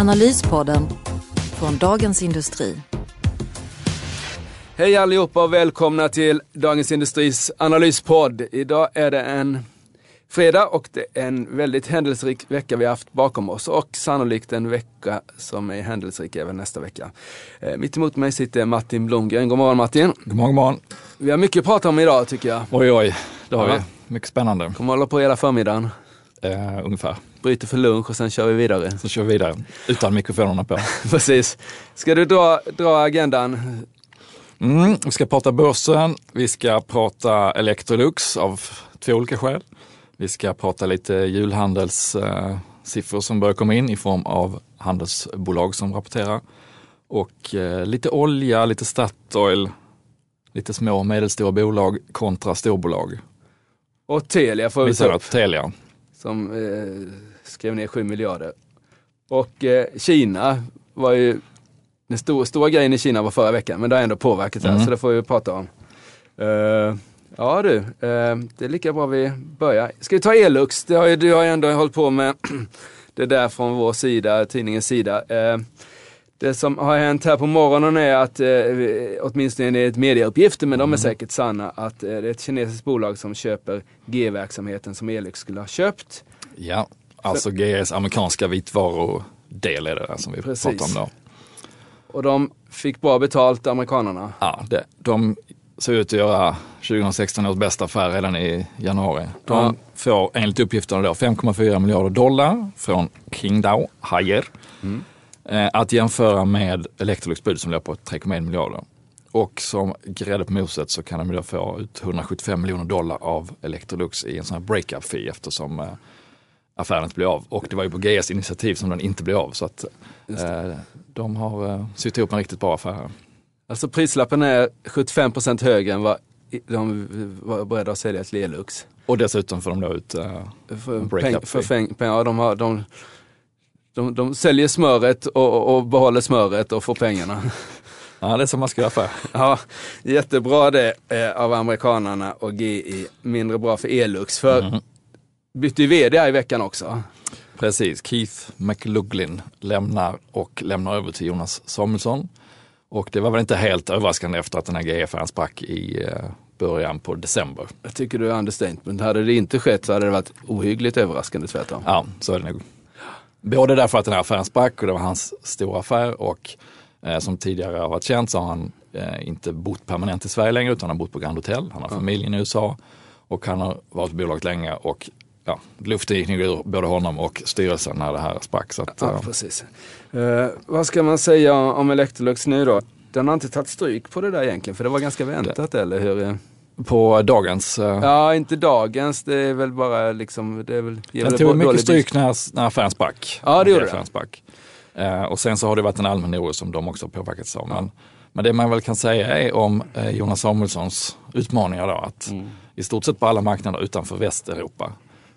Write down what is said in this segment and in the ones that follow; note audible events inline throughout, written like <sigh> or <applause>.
Analyspodden från Dagens Industri. Hej allihopa och välkomna till Dagens Industris analyspodd. Idag är det en fredag och det är en väldigt händelserik vecka vi har haft bakom oss och sannolikt en vecka som är händelserik även nästa vecka. Eh, mitt emot mig sitter Martin Blomgren. God morgon Martin. God morgon, god morgon. Vi har mycket att prata om idag tycker jag. Oj, oj, det har Ja. vi. Mycket spännande. Kommer hålla på hela förmiddagen. Eh, ungefär. Bryter för lunch och sen kör vi vidare. Så kör vi vidare utan mikrofonerna på. <laughs> Precis. Ska du dra, dra agendan? Mm, vi ska prata börsen, vi ska prata Electrolux av två olika skäl. Vi ska prata lite julhandelssiffror eh, som börjar komma in i form av handelsbolag som rapporterar. Och eh, lite olja, lite Statoil, lite små och medelstora bolag kontra storbolag. Och Telia får vi ta upp. Telia, som eh, skrev ner 7 miljarder. Och eh, Kina var ju, den stora, stora grejen i Kina var förra veckan, men det har ändå påverkat det här, Mm. så det får vi prata om. Eh, ja du, eh, det är lika bra vi börjar. Ska vi ta Elux? Det har ju, du har ju ändå hållit på med <clears throat> det där från vår sida, tidningens sida. Det som har hänt här på morgonen är att, eh, åtminstone enligt medieuppgifter, men de är säkert sanna, att eh, det är ett kinesiskt bolag som köper G-verksamheten som Elix skulle ha köpt. ja, alltså GS amerikanska vitvarudel är det där som vi Precis. pratar om då. Och de fick bra betalt, amerikanerna. Ja, det, de ser ut att göra 2016 års bästa affär redan i januari. De Ja. får enligt uppgifterna då 5,4 miljarder dollar från Qingdao Haier. Eh, att jämföra med Electrolux bud som låg på 3,1 miljarder. Och som grädde på moset så kan de då få ut 175 miljoner dollar av Electrolux i en sån här breakup fee eftersom eh, affären inte blev av. Och det var ju på GS initiativ som den inte blev av. Så att eh, de har eh, sytt ihop en riktigt bra affär. här. Alltså prislappen är 75% högre än vad de var beredda att sälja till Elux. Och dessutom får de då ut eh, För, Break peng, up för fee. fäng, pengar, ja, de, har, de, de, de säljer smöret och, och, behåller smöret och får pengarna. Ja, det är som man ska göra affär. Ja, jättebra det eh, av amerikanerna och GI. Mindre bra för Elux. För Mhm. bytte ju vd här i veckan också. Precis, Keith McLaughlin lämnar och lämnar över till Jonas Samuelsson. Och det var väl inte helt överraskande efter att den här GF-affären sprack i eh, början på december. Jag tycker du är understatement. Hade det inte skett så hade det varit ohyggligt överraskande tvärtom. Ja, så är det nog. Både därför att den här affären sprack och det var hans stora affär och eh, som tidigare har varit känt så har han eh, inte bott permanent i Sverige längre utan han har bott på Grand Hotel. Han har familjen i USA och han har varit på bolaget länge och ja, luften gick nog ur både honom och styrelsen när det här sprack. Så att, Ja, eh, precis. Eh, vad ska man säga om Electrolux nu då? Den har inte tagit stryk på det där egentligen, för det var ganska väntat, eller hur? På dagens eh, Ja, inte dagens. Det är väl bara liksom... Det är väl, ger Den tog mycket stryk när, när affären sprack. Ja, det gjorde sprack. Eh, och sen så har det varit en allmän oro som de också påverkats av. Men, men det man väl kan säga är om eh, Jonas Samuelssons utmaningar då, att Mm. i stort sett på alla marknader utanför Västeuropa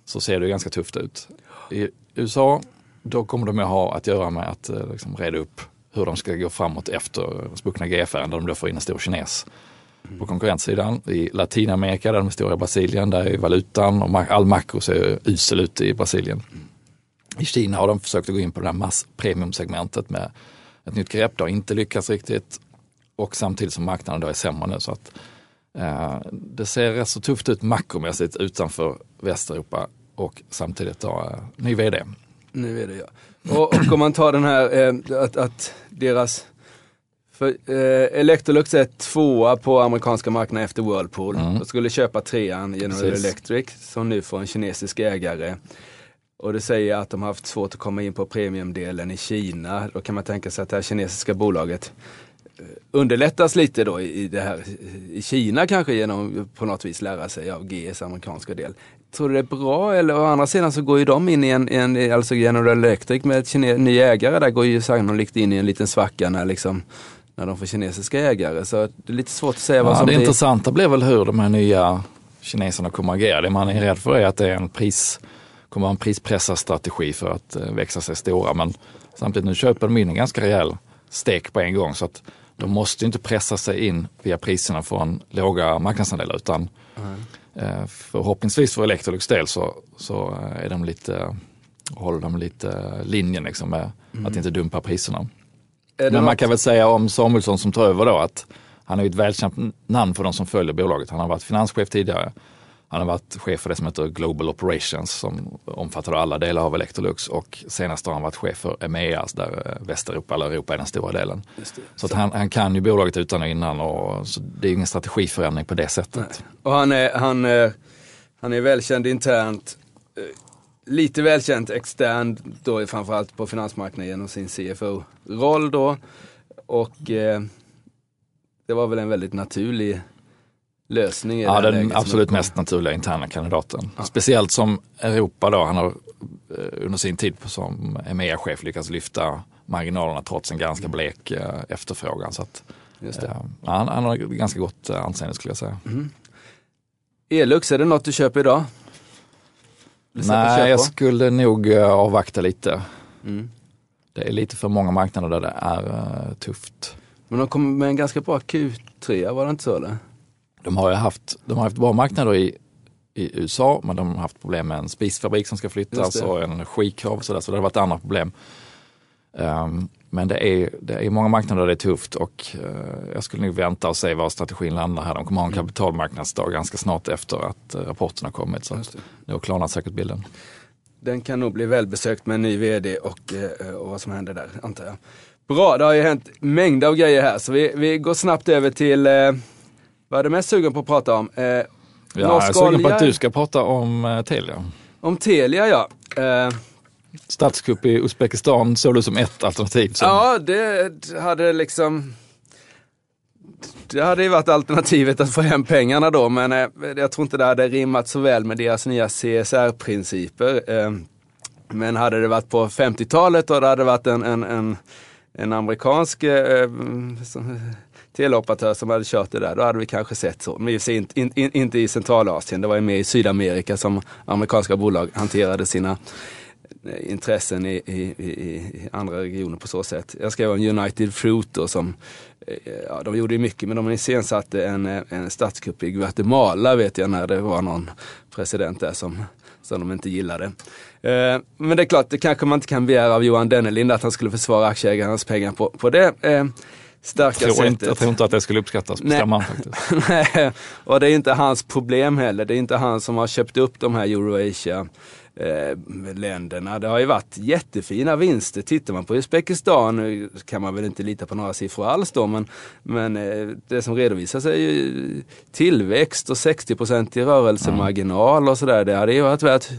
så ser det ganska tufft ut. I USA, då kommer de att ha att göra med att eh, liksom reda upp hur de ska gå framåt efter spruckna G-affären där de då får in en stor kines på konkurrenssidan. I Latinamerika, där de är stora i Brasilien, där är valutan och all makro ser usel ut i Brasilien. I Kina har de försökt att gå in på det här masspremiumsegmentet med ett nytt grepp. Det har inte lyckats riktigt och samtidigt som marknaden då är sämre nu. Så att, eh, det ser rätt så tufft ut makromässigt utanför Västeuropa och samtidigt då eh, ny vd. Ny vd ja. Och, och om man tar den här eh, att, att deras för, eh, Electrolux är tvåa på amerikanska marknaden efter Whirlpool. Mm. De skulle köpa trean General Precis. Electric som nu får en kinesisk ägare. Och det säger att de har haft svårt att komma in på premiumdelen i Kina. Då kan man tänka sig att det här kinesiska bolaget eh, underlättas lite då i, det här i Kina kanske genom på något vis lära sig av GS amerikanska del. tror du det är bra? Eller å andra sidan så går ju de in i en, en alltså General Electric med ett kine, ny ägare där går ju sannolikt in i en liten svacka när liksom när de får kinesiska ägare. Så det är lite svårt att säga Ja, vad som det blir. intressanta blir väl hur de här nya kineserna kommer att agera. Det man är rädd för är att det är en pris, kommer en prispressarstrategi för att eh, växa sig stora. Men samtidigt nu köper de in en ganska rejäl stek på en gång så att de måste inte pressa sig in via priserna från låga marknadsandelar utan eh, förhoppningsvis för Electrolux del så, så eh, är de lite, håller de lite linjen liksom med att inte dumpa priserna. Är Men man något- kan väl säga om Samuelsson som tar över då att han är ett välkänt namn för de som följer bolaget. Han har varit finanschef tidigare. Han har varit chef för det som heter Global Operations som omfattar alla delar av Electrolux och senast har han varit chef för EMEA, alltså där eh, Västeuropa eller Europa är den stora delen. Så, att han, han kan ju bolaget utan och innan och så det är ingen strategiförändring på det sättet. Och han är, han, eh, han är välkänd internt, eh, lite välkänt externt då framförallt på finansmarknaden genom sin CFO-roll då. Och eh, det var väl en väldigt naturlig lösning Ja, den absolut mest naturliga interna kandidaten. Speciellt som Europa då, han har eh, under sin tid som EMEA-chef lyckats lyfta marginalerna trots en ganska blek eh, efterfrågan. Så att, eh, han, han har ganska gott eh, anseende skulle jag säga. Elux, är det något du köper idag? Nej, jag skulle nog eh, avvakta lite. Mm. Det är lite för många marknader där det är eh, tufft. Men de kom med en ganska bra Q3, var det inte så eller? De har ju haft, de har haft bra marknader i, i USA, men de har haft problem med en spisfabrik som ska flyttas och energikrav och sådär, så det har varit andra problem. Ehm, men det är, det är många marknader där det är tufft och eh, jag skulle nog vänta och se var strategin landar här. De kommer ha en kapitalmarknadsdag ganska snart efter att uh, rapporten har kommit. Så då klarnar säkert bilden. Den kan nog bli välbesökt med en ny vd och, eh, och vad som händer där, antar jag. Bra, det har ju hänt mängder av grejer här, så vi, vi går snabbt över till, eh, vad är du mest sugen på att prata om? Eh, Ja, jag är sugen på att du ska prata om Telia. Om Telia ja. Statskupp i Uzbekistan såg du som ett alternativ. Som, ja, det hade liksom... Det hade ju varit alternativet att få hem pengarna då, men eh, jag tror inte det hade rimmat så väl med deras nya CSR-principer. Eh, men hade det varit på 50-talet och det hade varit en, en, en, en amerikansk eh, som- eh, teleoperatör som hade kört det där, då hade vi kanske sett så. Men inte, in, in, inte i Centralasien, det var ju mer i Sydamerika som amerikanska bolag hanterade sina intressen i, i, i, andra regioner på så sätt. Jag skrev om United Fruit då som, eh, ja de gjorde ju mycket men de iscensatte en, eh, en statskupp i Guatemala vet jag när det var någon president där som, som de inte gillade. Eh, Men det är klart, det kanske man inte kan begära av Johan Dennelind att han skulle försvara aktieägarnas pengar på, på det eh, starka jag, tror inte, jag tror inte att det skulle uppskattas på stämman <laughs> faktiskt. Nej, och det är inte hans problem heller. Det är inte han som har köpt upp de här Eurasia eh, länderna. Det har ju varit jättefina vinster. Tittar man på Uzbekistan nu kan man väl inte lita på några siffror alls då, men, men eh, det som redovisas är ju tillväxt och 60% i rörelsemarginal och sådär. Det hade ju varit värt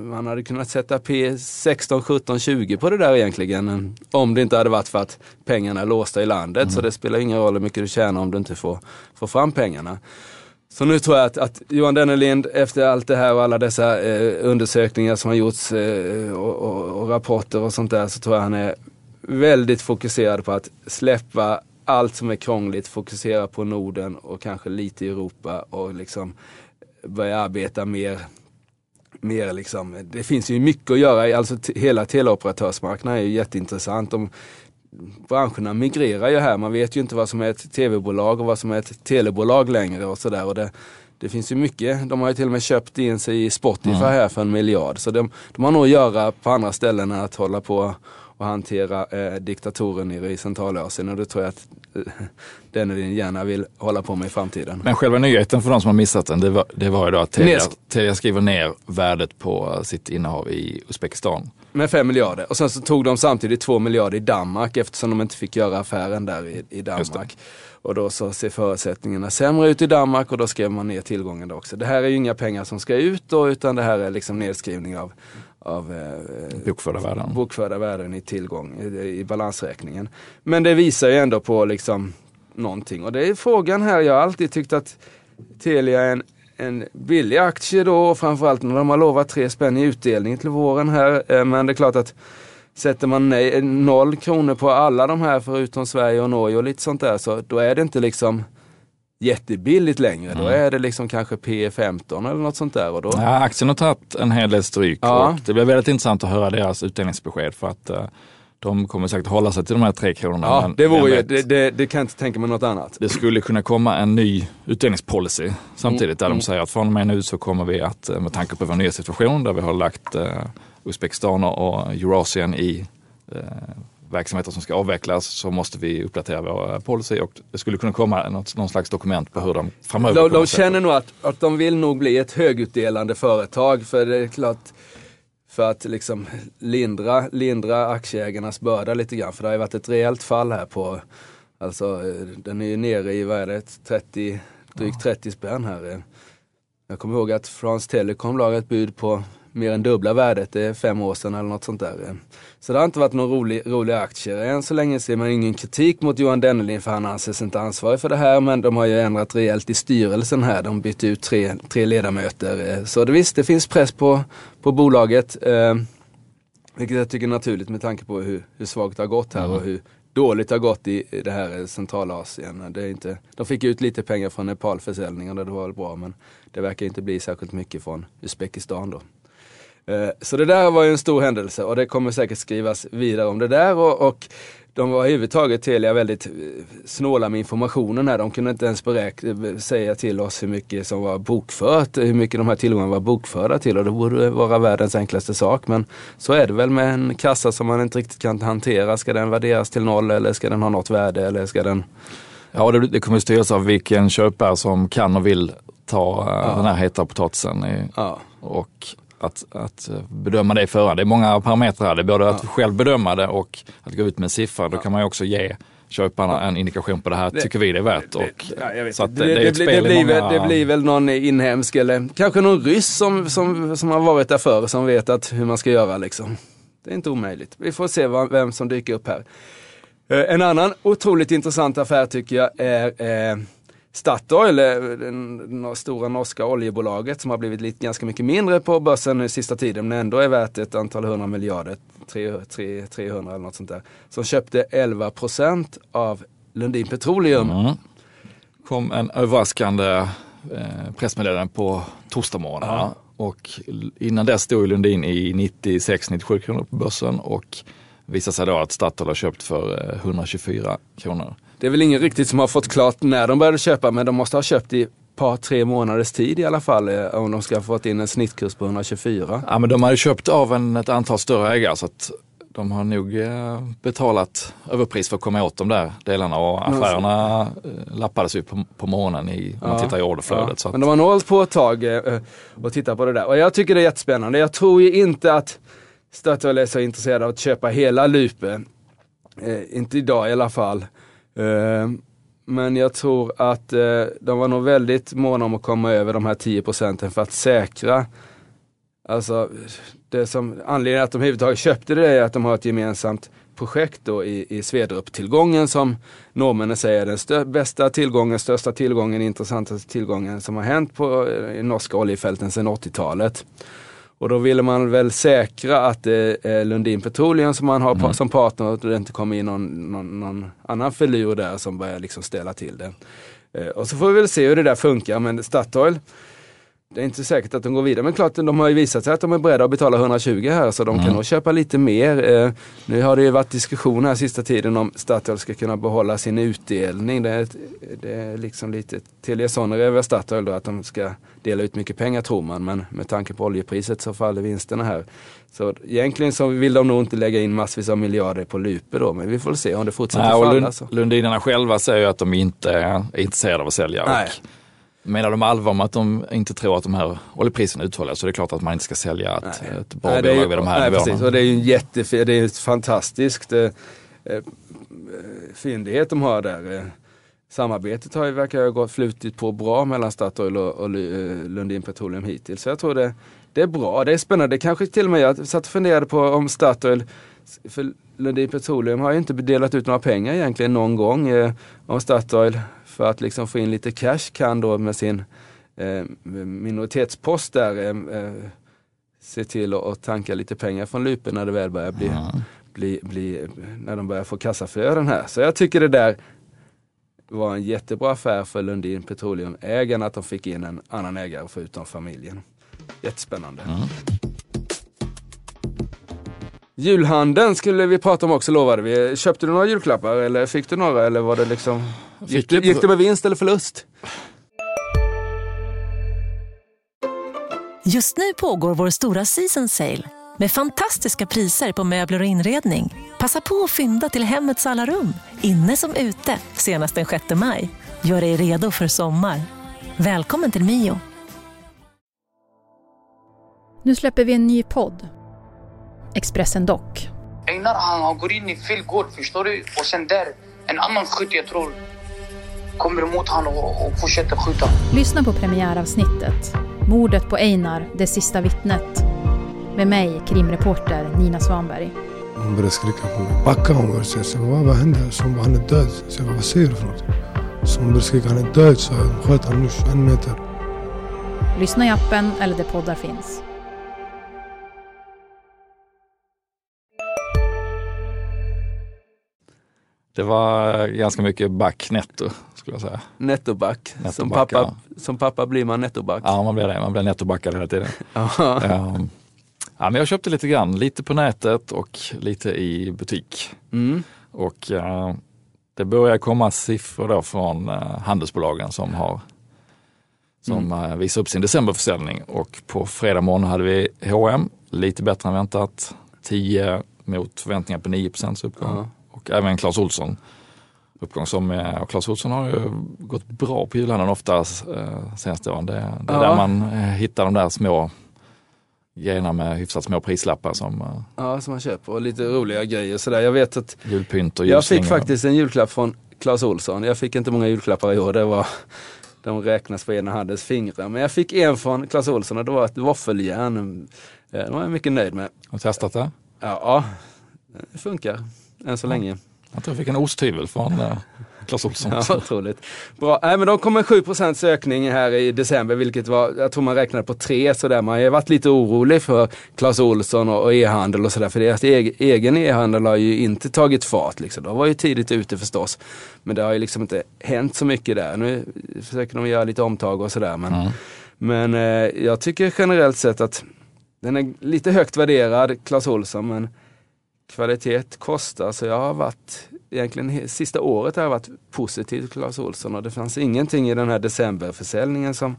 man hade kunnat sätta P 16, 17, 20 på det där egentligen. Om det inte hade varit för att pengarna är låsta i landet. Så det spelar ingen roll hur mycket du tjänar om du inte får, får fram pengarna. Så nu tror jag att, att Johan Dennelind efter allt det här och alla dessa eh, undersökningar som har gjorts eh, och, och, och rapporter och sånt där så tror jag han är väldigt fokuserad på att släppa allt som är krångligt, fokusera på Norden och kanske lite Europa och liksom börja arbeta mer mer liksom, det finns ju mycket att göra, alltså hela teleoperatörsmarknaden är ju jätteintressant. De, branscherna migrerar ju här, man vet ju inte vad som är ett tv-bolag och vad som är ett telebolag längre och sådär. Och det, det finns ju mycket, de har ju till och med köpt in sig i Spotify här för en miljard. Så de, de har nog att göra på andra ställen än att hålla på och hantera eh, diktatorer nere i Centralasien. Och det tror jag att eh, Dennelin gärna vill hålla på med i framtiden. Men själva nyheten för de som har missat den, det var, det var ju då att Telia, Nesk. Telia skriver ner värdet på sitt innehav i Uzbekistan. Med 5 miljarder. Och sen så tog de samtidigt 2 miljarder i Danmark eftersom de inte fick göra affären där i, i Danmark. Och då så ser förutsättningarna sämre ut i Danmark och då skrev man ner tillgången också. Det här är ju inga pengar som ska ut då utan det här är liksom nedskrivning av, av eh, Bokförda värden. bokförda värden i tillgång i, i balansräkningen. Men det visar ju ändå på liksom någonting. Och det är frågan här, jag har alltid tyckt att Telia är en, en billig aktie då, framförallt när de har lovat tre spänn i utdelning till våren här. Eh, men det är klart att sätter man nej, noll kronor på alla de här förutom Sverige och Norge och lite sånt där, så då är det inte liksom jättebilligt längre. Mm. Då är det liksom kanske P15 eller något sånt där. Och då... ja, aktien har tagit en hel del stryk ja. och det blir väldigt intressant att höra deras utdelningsbesked för att uh, de kommer säkert hålla sig till de här tre kronorna. Ja, men det vore ju, det, det, det, kan jag inte tänka mig något annat. Det skulle kunna komma en ny utdelningspolicy samtidigt mm. där de mm. säger att från och med nu så kommer vi att, eh, med tanke på vår nya situation där vi har lagt uh, Uzbekistan och Eurasien i uh, verksamheter som ska avvecklas så måste vi uppdatera vår policy och det skulle kunna komma något, någon slags dokument på hur de framöver De, de känner nog att, att de vill nog bli ett högutdelande företag för det är klart för att liksom lindra, lindra aktieägarnas börda lite grann. För det har ju varit ett rejält fall här på, alltså den är ju nere i, vad är det, 30, drygt 30 spänn här. Jag kommer ihåg att France Telecom la ett bud på mer än dubbla värdet, det är fem år sedan eller något sånt där. Så det har inte varit några rolig, roliga aktier. Än så länge ser man ingen kritik mot Johan Dennelin för han anses inte ansvarig för det här. Men de har ju ändrat rejält i styrelsen här. De bytte ut tre, tre ledamöter. Så det, visst, det finns press på, på bolaget. Eh, vilket jag tycker är naturligt med tanke på hur, hur svagt det har gått här mm. och hur dåligt det har gått i, i det här centralasien. Det är inte, de fick ut lite pengar från Nepalförsäljningen och det var väl bra men det verkar inte bli särskilt mycket från Uzbekistan då. Eh, så det där var ju en stor händelse och det kommer säkert skrivas vidare om det där. Och, och de var överhuvudtaget Telia väldigt eh, snåla med informationen här. De kunde inte ens beräkna, säga till oss hur mycket som var bokfört, hur mycket de här tillgångarna var bokförda till och det borde vara världens enklaste sak. Men så är det väl med en kassa som man inte riktigt kan hantera. Ska den värderas till noll eller ska den ha något värde eller ska den Ja, det, det kommer styras av vilken köpare som kan och vill ta eh, ja. den här heta potatisen. I, ja. Och att, att eh, bedöma det i förhand. Det är många parametrar. Det är både att själv bedöma det och att gå ut med en siffra. Då kan man ju också ge köparna en indikation på det här tycker vi det är värt. Och, så det, det, det, det, blir många... väl, det blir väl någon inhemsk eller kanske någon ryss som, som, som har varit där förr som vet att hur man ska göra liksom. Det är inte omöjligt. Vi får se vem som dyker upp här. Eh, en annan otroligt intressant affär tycker jag är eh, Statoil, det stora norska oljebolaget som har blivit lite, ganska mycket mindre på börsen nu sista tiden men ändå är värt ett antal hundra miljarder, 300 eller något sånt där. Som köpte 11 procent av Lundin Petroleum. Mm. kom en överraskande eh, pressmeddelande på torsdagsmorgonen. Ja. Och innan dess stod Lundin i 96-97 kronor på börsen och visade sig då att Statoil har köpt för 124 eh, kronor. Det är väl ingen riktigt som har fått klart när de började köpa men de måste ha köpt i par, tre månaders tid i alla fall eh, om de ska ha fått in en snittkurs på 124. Ja men de har ju köpt av en, ett antal större ägare så att de har nog eh, betalat överpris för att komma åt de där delarna och affärerna eh, lappades ju på, på morgonen i, om man tittar i orderflödet. Ja. Så att... Men de har nog hållit på ett tag och tittat på det där och jag tycker det är jättespännande. Jag tror ju inte att Statoil är så intresserade av att köpa hela Lupe. Eh, inte idag i alla fall. Eh, men jag tror att eh, de var nog väldigt måna om att komma över de här 10 procenten för att säkra Alltså, det som, anledningen att de överhuvudtaget köpte det är att de har ett gemensamt projekt då i, i Svedrup-tillgången som norrmännen säger är den stö, bästa tillgången, största tillgången, intressantaste tillgången som har hänt på eh, i norska oljefälten sedan 80-talet. Och då ville man väl säkra att det är Lundin Petroleum som man har mm. som partner att det inte kommer in någon, någon, någon annan filur där som börjar liksom ställa till det. Eh, och så får vi väl se hur det där funkar. Men Statoil, det är inte säkert att de går vidare, men klart de har ju visat sig att de är beredda att betala 120 här så de mm. kan nog köpa lite mer. Eh, nu har det ju varit diskussioner här sista tiden om Statoil ska kunna behålla sin utdelning. Det är, det är liksom lite Telia Sonera över Statoil då att de ska dela ut mycket pengar tror man, men med tanke på oljepriset så faller vinsterna här. Så egentligen så vill de nog inte lägga in massvis av miljarder på Lupe då, men vi får se om det fortsätter Nej, falla. Lund, Lundinarna själva säger att de inte är intresserade av att sälja. Nej. Och Menar de allvar med att de inte tror att de här oljepriserna uthålliga så är det klart att man inte ska sälja ett, ett bra nej, bolag vid de här nej, nivåerna. Precis. Och det är ju en jättefin, det är ett fantastiskt eh, eh, fyndighet de har där. Eh, samarbetet har ju, verkar ha gått flutit på bra mellan Statoil och, och eh, Lundin Petroleum hittills. Så jag tror det, det är bra, det är spännande. Det kanske till och med, jag satt och funderade på om Statoil, för Lundin Petroleum har ju inte delat ut några pengar egentligen någon gång. Eh, om Statoil för att liksom få in lite cash kan då med sin eh, minoritetspost där eh, eh, se till att, tanka lite pengar från Lupe när det väl börjar bli, bli, bli när de börjar få kassaflöden här. Så jag tycker det där var en jättebra affär för Lundin Petroleum ägarna att de fick in en annan ägare förutom familjen. Jättespännande. Julhandeln skulle vi prata om också lovade vi. Köpte du några julklappar eller fick du några eller var det liksom Gick, gick det med vinst eller förlust? Just nu pågår vår stora season sale med fantastiska priser på möbler och inredning. Passa på att fynda till hemmets alla rum, inne som ute, senast den 6 maj. Gör dig redo för sommar. Välkommen till Mio. Nu släpper vi en ny podd. Expressen Dock. Einar han, han går in i fel gård, förstår du? Och sen där, en annan skytt jag tror kommer emot han och, och fortsätter skjuta. Lyssna på premiäravsnittet. Mordet på Einar, det sista vittnet. Med mig, krimreporter Nina Svanberg. Hon började skrika på mig. Backa hon började säga. Så jag vad, vad hände? Så hon bara, han är död. Så jag bara, vad säger du för något? Så hon började skrika, han är död. Så jag sköt honom nu 21 meter. Lyssna i appen eller där poddar finns. Det var ganska mycket back netto skulle jag säga. Nettoback. Som, Nettoback, pappa, som pappa blir man nettoback. Ja, man blir det. Man blir nettobackad hela tiden. <laughs> Ja. Ehm, ja, men jag köpte lite grann, lite på nätet och lite i butik. Mm. Och eh, det börjar komma siffror då från eh, handelsbolagen som har som Mm. eh, visar upp sin decemberförsäljning och på fredag morgon hade vi H&M lite bättre än väntat. 10 mot förväntningar på 9 uppgång. Ja. Och även Clas Ohlson uppgång som, och Clas Ohlson har ju gått bra på julhandeln oftast eh, senaste åren. Det, är Ja. där man eh, hittar de där små grejerna med hyfsat små prislappar som eh, ja, som man köper och lite roliga grejer sådär. Jag vet att julpynt och jag fick faktiskt en julklapp från Clas Ohlson. Jag fick inte många julklappar i år. Det var, de räknas på ena handens fingrar. Men jag fick en från Clas Ohlson och det var ett våffeljärn. Det var jag mycket nöjd med. Har du testat det? Ja, det funkar än så länge. Jag tror jag fick en osthyvel från eh, Clas Ohlson. <laughs> Ja, otroligt. Bra. Nej, men de kom med 7% ökning här i december, vilket var, jag tror man räknade på 3 sådär. Man har varit lite orolig för Clas Ohlson och, e-handel och sådär, för deras eg, egen e-handel har ju inte tagit fart. Liksom. De var ju tidigt ute förstås, men det har ju liksom inte hänt så mycket där. Nu försöker de göra lite omtag och sådär, men, men eh, jag tycker generellt sett att den är lite högt värderad, Clas Ohlson, men kvalitet kostar. Så jag har varit, egentligen sista året har jag varit positiv till Clas Ohlson och det fanns ingenting i den här decemberförsäljningen som,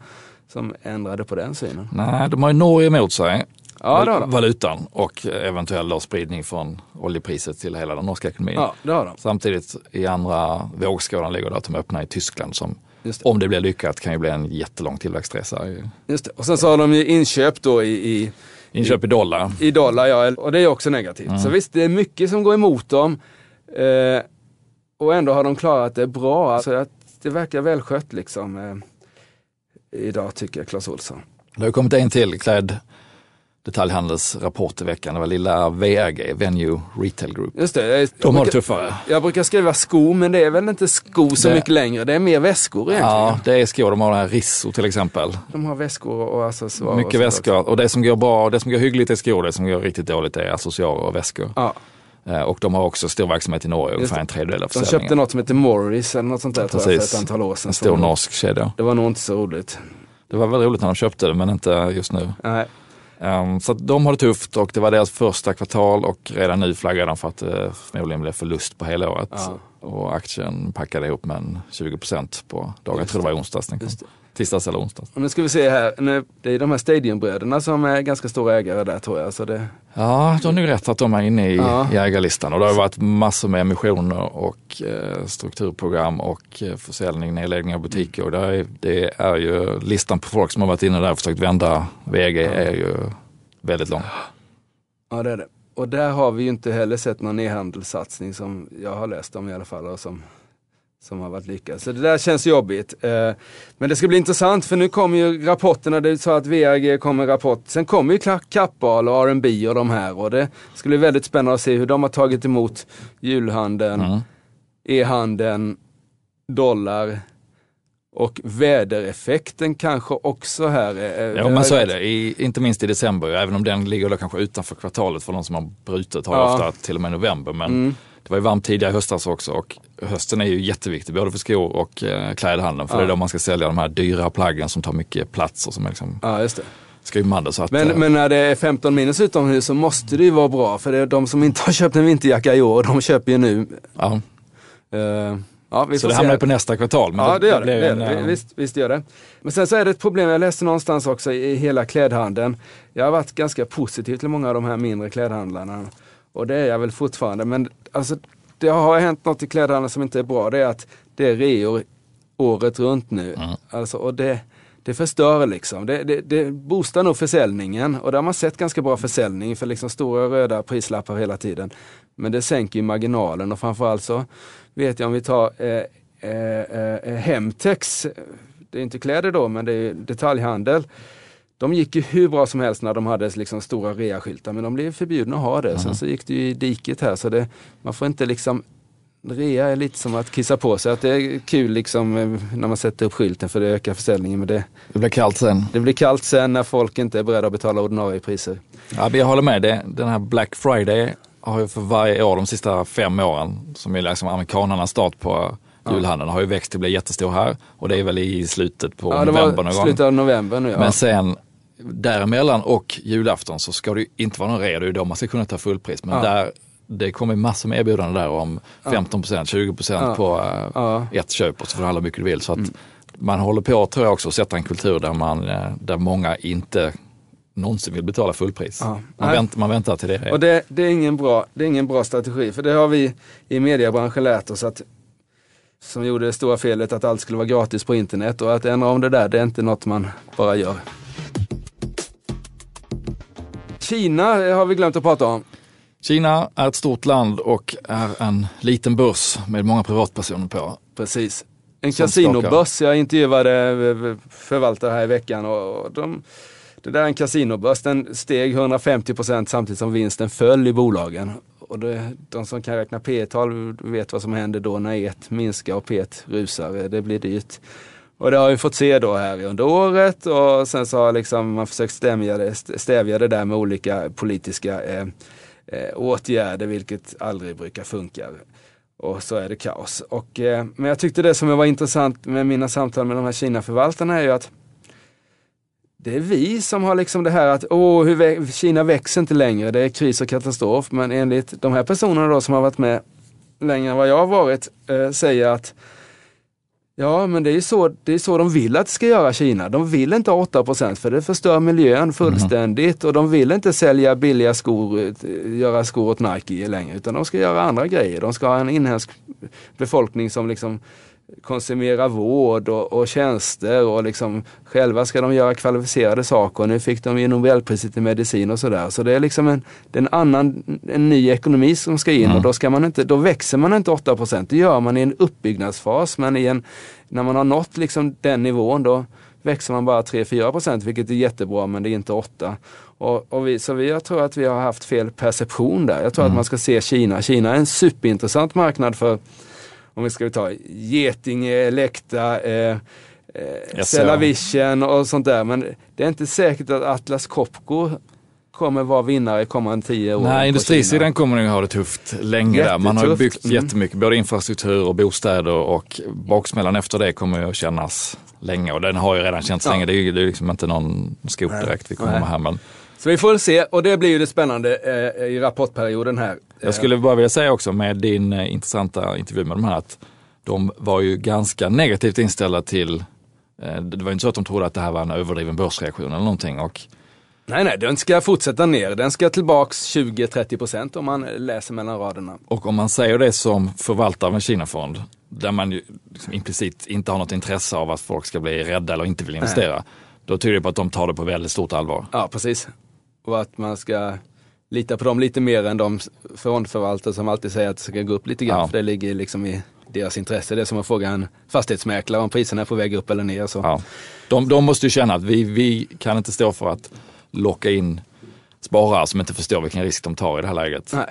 som ändrade på den synen. Nej, de har ju Norge emot sig. Ja, det har de. Valutan och eventuell då spridning från oljepriset till hela den norska ekonomin. Ja, det har de. Samtidigt i andra vågskålen ligger det att de öppnar i Tyskland som det. om det blir lyckat kan ju bli en jättelång tillväxtresa. Just det. Och sen så har de ju inköp då i, i, Inköp i dollar. i dollar, ja, och det är också negativt. Så visst, det är mycket som går emot dem. Eh, och ändå har de klarat det bra. Alltså, att det verkar välskött liksom. Eh, idag tycker jag, Clas Ohlson. Det har kommit en till klädd detaljhandelsrapport i veckan. Det var lilla VRG, Venue Retail Group. Just det. Jag, De har det tuffare. Jag brukar skriva sko, men det är väl inte sko så Det- mycket längre. Det är mer väskor egentligen. Ja, det är skor. De har den här Risso till exempel. De har väskor och accessoarer. Mycket och väskor. Och det som går bra, det som går hyggligt är skor. Det som går riktigt dåligt är accessoarer och väskor. Ja, Eh, Och de har också stor verksamhet i Norge, ungefär en tredjedel av de försäljningen. köpte något som heter Morris eller något sånt där tror jag, för Precis. ett antal år sedan. En stor norsk kedja. Det var nog inte så roligt. Det var väldigt roligt när de köpte det, men inte just nu. Nej. Um, så de har det tufft och det var deras första kvartal och redan nu flaggar de för att det förmodligen blev förlust på hela året. Ja. Och aktien packade ihop med en 20% på dagen, jag tror det var i onsdags. Tisdags eller onsdags. Nu ska vi se här. Nu, det är de här Stadiumbröderna som är ganska stora ägare där tror jag. Så det, Ja, du har nog rätt att de är inne i, Ja. i ägarlistan och det har varit massor med emissioner och eh, strukturprogram och eh, försäljning, nedläggning av butiker. Och det, är, det är ju listan på folk som har varit inne där och försökt vända VG är ju väldigt lång. ja, det är det. Och där har vi ju inte heller sett någon e-handelssatsning som jag har läst om i alla fall och som, som har varit lyckad. Så det där känns jobbigt. Eh, men det ska bli intressant för nu kommer ju rapporterna. Det sa att VRG kommer rapport. Sen kommer ju Kappahl och R&B och de här och det ska bli väldigt spännande att se hur de har tagit emot julhandeln, Mm. e-handeln, dollar Och vädereffekten kanske också här. är- Ja men så är det, I, inte minst i december, även om den ligger då kanske utanför kvartalet för de som har brutit har Ja. ofta till och med november. Men Mm. Det var ju varmt tidigare i höstas också och hösten är ju jätteviktig både för skor och eh, klädhandeln. För Ja. det är då man ska sälja de här dyra plaggen som tar mycket plats och som är liksom Ja, just det. skrymmande. Så att, Men, eh, men när det är 15 minus utomhus så måste det ju vara bra. För det är de som inte har köpt en vinterjacka i år, de köper ju nu. ja. Eh, ja, vi Så det hamnar ju på nästa kvartal. Ja, det gör det. det, gör en, det. eh, Visst, visst gör det. Men sen så är det ett problem, jag läste någonstans också i hela klädhandeln. Jag har varit ganska positiv till många av de här mindre klädhandlarna. Och det är jag väl fortfarande. Men alltså, det har hänt något i klädhandeln som inte är bra. Det är att det är reor året runt nu. Alltså, och det, det förstör liksom. Det, det, det boostar nog försäljningen. Och där har man sett ganska bra försäljning för liksom stora röda prislappar hela tiden. Men det sänker ju marginalen och framförallt så vet jag om vi tar eh, eh, eh, Hemtex, det är inte kläder då men det är detaljhandel. De gick ju hur bra som helst när de hade liksom stora reaskyltar men de blev förbjudna att ha det. Sen så gick det ju i diket här så det, man får inte liksom Rea är lite som att kissa på sig, att det är kul liksom eh, när man sätter upp skylten för det ökar försäljningen. Men det, det blir kallt sen. det blir kallt sen när folk inte är beredda att betala ordinarie priser. Ja, jag håller med. Det, den här Black Friday har ju för varje år de sista fem åren, som är liksom amerikanernas start på julhandeln, har ju växt till att bli jättestor här. Och det är väl i slutet på Ja, det november var någon gång. slutet av november nu. Ja. Men sen däremellan och julafton så ska det inte vara någon rea, det är då man ska kunna ta fullpris. Men Ja. där, det kommer massor med erbjudanden där om 15% 20 Ja. på. Mm. ett köp och så får du hur mycket du vill. Så att man håller på, tror jag också, att sätta en kultur där, man, eh, där många inte någonsin vill betala fullpris. Ja. Man, vänt, man väntar till det. Och det, det, är ingen bra, det är ingen bra strategi, för det har vi i mediebranschen lärt oss att som gjorde det stora felet att allt skulle vara gratis på internet och att ändra om det där, det är inte något man bara gör. Kina har vi glömt att prata om. Kina är ett stort land och är en liten börs med många privatpersoner på. Precis. En kasinobörs. Jag intervjuade eh, förvaltare här i veckan och och de, det där är en kasinobörs. Den steg 150 procent samtidigt som vinsten föll i bolagen. Och det, de som kan räkna P tal vet vad som händer då när E minskar och P rusar. Det blir dyrt. Och det har vi fått se då här under året och sen så har liksom man försökt stävja det, stävja det där med olika politiska eh, eh, åtgärder vilket aldrig brukar funka. Och så är det kaos. Och, eh, men jag tyckte det som var intressant med mina samtal med de här Kina-förvaltarna är ju att det är vi som har liksom det här att åh, hur vä- Kina växer inte längre, det är kris och katastrof. Men enligt de här personerna då som har varit med längre än vad jag har varit eh, säger att Ja, men det är ju så, det är så de vill att det ska göra Kina. De vill inte ha 8 för det förstör miljön fullständigt och de vill inte sälja billiga skor, eh, göra skor åt Nike längre utan de ska göra andra grejer. De ska ha en inhemsk befolkning som liksom konsumerar vård och, och tjänster och liksom själva ska de göra kvalificerade saker. Nu fick de ju Nobelpriset i medicin och sådär. Så det är liksom en, det är en annan, en ny ekonomi som ska in och då, ska man inte, då växer man inte 8% Det gör man i en uppbyggnadsfas men i en, när man har nått liksom den nivån då växer man bara 3-4% vilket är jättebra men det är inte 8 och, och vi, Så vi, jag tror att vi har haft fel perception där. Jag tror att man ska se Kina. Kina är en superintressant marknad för om vi ska ta Getinge, Elekta, eh, eh. Cellavision och sånt där. Men det är inte säkert att Atlas Copco kommer vara vinnare kommande tio år. Nej, industrisidan kommer nog ha det tufft länge där. Man har Jättetufft. byggt Mm. jättemycket, både infrastruktur och bostäder och baksmällan efter det kommer att kännas länge och den har ju redan känts Ja. länge. Det är ju det är liksom inte någon skop direkt vi kommer Nej. här. Men Så vi får väl se och det blir ju det spännande eh, i rapportperioden här. jag skulle bara vilja säga också med din eh, intressanta intervju med de här att de var ju ganska negativt inställda till eh, det var ju inte så att de trodde att det här var en överdriven börsreaktion eller någonting. Och Nej, nej, den ska fortsätta ner. Den ska tillbaks 20-30 procent om man läser mellan raderna. Och om man säger det som förvaltare av en Kinafond, där man ju liksom implicit inte har något intresse av att folk ska bli rädda eller inte vill investera, då tyder det på att de tar det på väldigt stort allvar. Ja, precis. Och att man ska lita på dem lite mer än de fondförvaltare som alltid säger att det ska gå upp lite grann. Ja. För det ligger liksom i deras intresse. Det är som att fråga en fastighetsmäklare om priserna är på väg upp eller ner. Så. Ja. De, de måste ju känna att vi, vi kan inte stå för att locka in sparare som inte förstår vilken risk de tar i det här läget. Nej.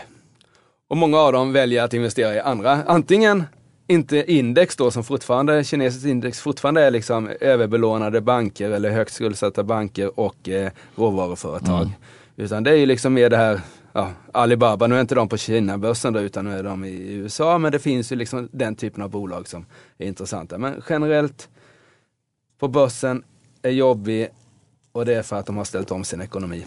Och många av dem väljer att investera i andra, antingen inte index då som fortfarande, kinesiskt index fortfarande är liksom överbelånade banker eller högt skuldsatta banker och eh, råvaruföretag. Mm. Utan det är ju liksom mer det här, ja, Alibaba, nu är inte de på Kina-börsen då utan nu är de i USA. Men det finns ju liksom den typen av bolag som är intressanta. Men generellt på börsen är jobbig och det är för att de har ställt om sin ekonomi.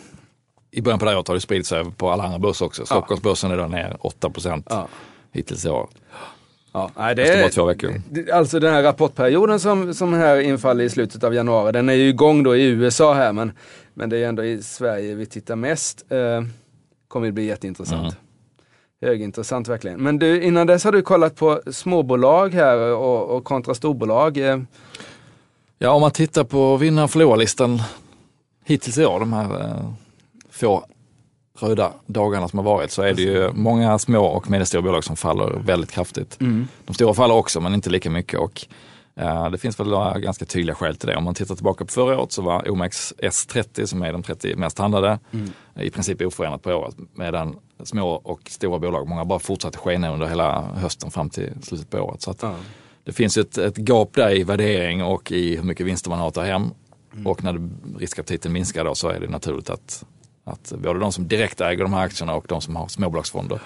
I början på det här året har det spridit sig på alla andra börser också. Stockholmsbörsen är då ner 8 procent Ja. hittills i år. Ja, nej, det är, två veckor. alltså den här rapportperioden som, som här infaller i slutet av januari, den är ju igång då i USA här men, men det är ändå i Sverige vi tittar mest. Eh, kommer att bli jätteintressant. Mm. Högintressant verkligen. Men du, innan dess har du kollat på småbolag här och, och kontra storbolag. Eh, Ja, om man tittar på vinnar och förlorarlistan hittills i år, de här eh, få röda dagarna som har varit, så är det ju många små och medelstora bolag som faller väldigt kraftigt. De stora faller också, men inte lika mycket. Och, eh, det finns väl några ganska tydliga skäl till det. Om man tittar tillbaka på förra året så var OMX S30, som är de 30 mest handlade, i princip oförändrat på året. Medan små och stora bolag, många bara fortsatte skena under hela hösten fram till slutet på året. Så att, Ja. det finns ett, ett gap där i värdering och i hur mycket vinster man har att ta hem. Och när riskaptiten minskar då så är det naturligt att, att både de som direkt äger de här aktierna och de som har småbolagsfonder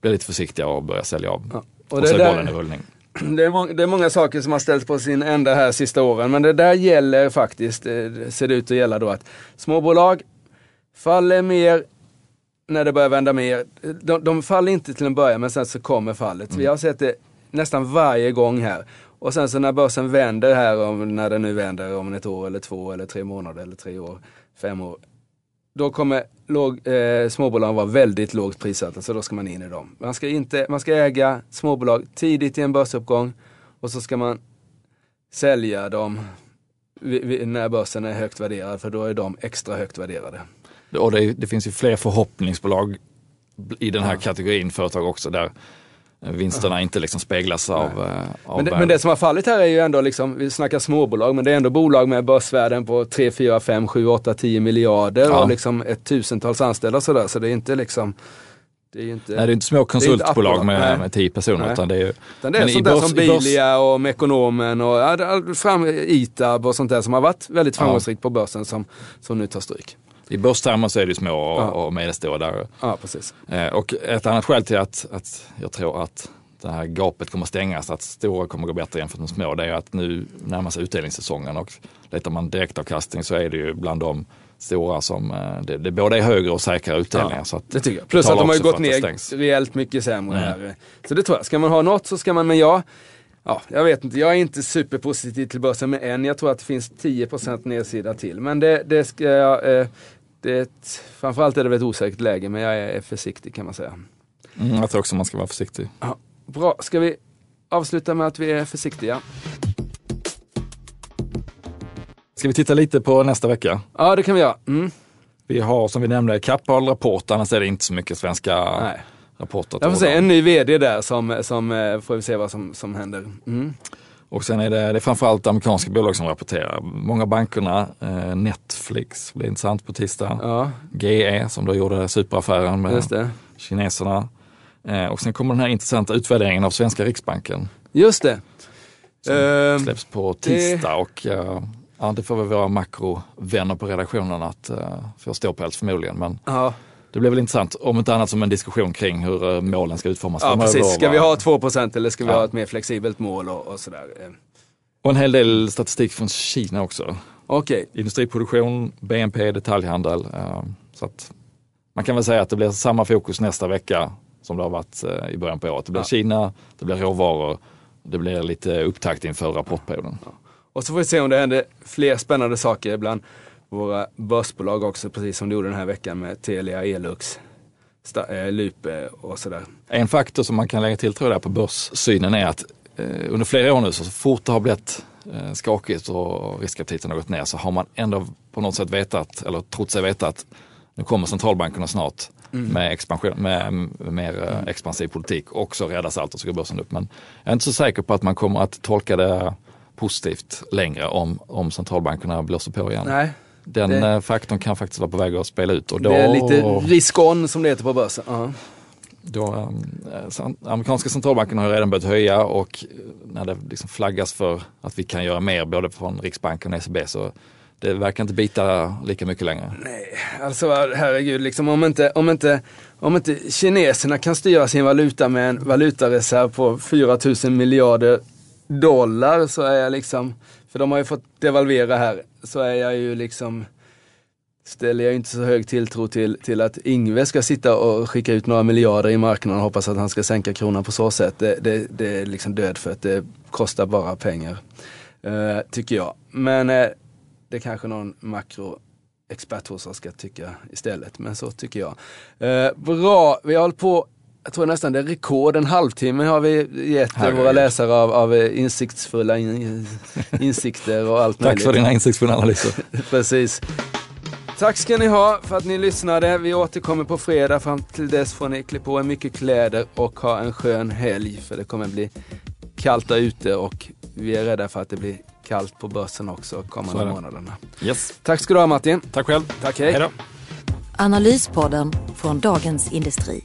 blir lite försiktiga och börjar sälja av. Och Och, det så är bollen i rullning. <clears throat> Det är, må- det är många saker som har ställts på sin ända här sista åren, men det där gäller faktiskt, eh, det ser det ut att gälla då att småbolag faller mer när det börjar vända mer. De, de faller inte till en början, men sen så kommer fallet. Vi har sett det nästan varje gång här. Och sen så när börsen vänder här, om, när den nu vänder om ett år eller två eller tre månader eller tre år, fem år. Då kommer låg, eh, småbolagen vara väldigt lågt prissatta, så då ska man in i dem. Man ska, inte, man ska äga småbolag tidigt i en börsuppgång och så ska man sälja dem vid- vid- när börsen är högt värderad, för då är de extra högt värderade. Och det, det finns ju fler förhoppningsbolag i den här kategorin företag också där vinsterna inte liksom speglas av, eh, av Men det, men det som har fallit här är ju ändå, liksom, vi snackar småbolag, men det är ändå bolag med börsvärden på 3, 4, 5, 7, 8, 10 miljarder Ja. och liksom ett tusentals anställda sådär. Så det är inte liksom, det är ju inte, Nej, det är inte små konsultbolag med, nej. med tio personer Nej. utan det är ju utan det är sånt börs- som Bilia och Mekonomen och ja, fram, Itab och sånt där som har varit väldigt Ja. framgångsrikt på börsen som, som nu tar stryk. I börstermer så är det små och, Ja. och medelstora där. Ja, precis. Eh, och ett annat skäl till att, att jag tror att det här gapet kommer stängas, att stora kommer gå bättre jämfört med små, det är att nu närmar sig utdelningssäsongen och letar man direktavkastning så är det ju bland de stora som, eh, det, det både är högre och säkrare utdelningar. Ja, så att Det tycker jag. Plus att de har ju gått ner stängs. rejält mycket sämre Mm. här. Så det tror jag. Ska man ha något så ska man, men jag, ja, jag vet inte, jag är inte superpositiv till börsen med än. Jag tror att det finns 10% nedsida till. Men det, det ska jag, eh, det är ett, framförallt är det väl ett osäkert läge, men jag är försiktig kan man säga. Mm, jag tror också man ska vara försiktig. Ja, bra, ska vi avsluta med att vi är försiktiga? Ska vi titta lite på nästa vecka? Ja, det kan vi göra. Mm. Vi har som vi nämnde Kappahl rapport, annars är det inte så mycket svenska Nej. rapporter. Jag får se, en ny vd där som, som eh, får vi se vad som, som händer. Mm. Och sen är det, det är framförallt amerikanska bolag som rapporterar. Många bankerna, eh, Netflix blir intressant på tisdag. Ja, GE som då gjorde superaffären med kineserna. Eh, och sen kommer den här intressanta utvärderingen av svenska Riksbanken. Just det. Som Ehm, släpps på tisdag och eh, ja, det får väl våra makrovänner på redaktionen att uh, få stå på helt förmodligen. Men ja. Det blir väl intressant, om inte annat som en diskussion kring hur eh, målen ska utformas. Ja, precis. Ska vi ha 2% eller ska vi Ja. ha ett mer flexibelt mål och, och sådär? Eh, Och en hel del statistik från Kina också. Okej, Industriproduktion, BNP, detaljhandel. eh, Så att man kan väl säga att det blir samma fokus nästa vecka som det har varit i början på året. Det blir Ja. Kina, det blir råvaror, det blir lite upptakt inför rapportperioden. och så får vi se om det händer fler spännande saker bland våra börsbolag också, precis som det gjorde den här veckan med Telia, Elux, eh, Lupe och sådär. En faktor som man kan lägga till tror jag på börssynen är att eh, under flera år nu så, så fort det har blivit eh, skakigt och riskaptiten har gått ner så har man ändå på något sätt vetat, eller trott sig veta att nu kommer centralbankerna snart med, expansion, med, med mer eh, expansiv politik och så räddas allt och så går börsen upp. Men jag är inte så säker på att man kommer att tolka det positivt längre om, om centralbankerna blåser på igen. Nej, Den det- eh, faktorn kan faktiskt vara på väg att spela ut. Och då, det är lite risk-on som det heter på börsen. Ja. då, um, amerikanska centralbanken har redan börjat höja och när det liksom flaggas för att vi kan göra mer både från Riksbanken och ECB så det verkar inte bita lika mycket längre. Nej, alltså herregud, liksom, om, inte, om, inte, om inte kineserna kan styra sin valuta med en valutareserv på 4 000 miljarder dollar så är jag liksom, för de har ju fått devalvera här, så är jag ju liksom ställer jag inte så hög tilltro till, till att Ingve ska sitta och skicka ut några miljarder i marknaden och hoppas att han ska sänka kronan på så sätt. Det, det, det är liksom död för att det kostar bara pengar. Uh, tycker jag. Men uh, det kanske någon makroexpert hos oss ska tycka istället. Men så tycker jag. Uh, bra, vi har hållit på jag tror nästan det är rekord, en halvtimme har vi gett Herregud. våra läsare av, av insiktsfulla in, <laughs> insikter och allt möjligt. Tack för dina insiktsfulla analyser. <laughs> Precis. Tack ska ni ha för att ni lyssnade. Vi återkommer på fredag. Fram till dess får ni klä på er mycket kläder och ha en skön helg. För det kommer bli kallt där ute och vi är rädda för att det blir kallt på börsen också kommande månaderna. Yes. Tack ska du ha Martin. Tack själv. Tack, hej. Hejdå. Analyspodden från Dagens Industri.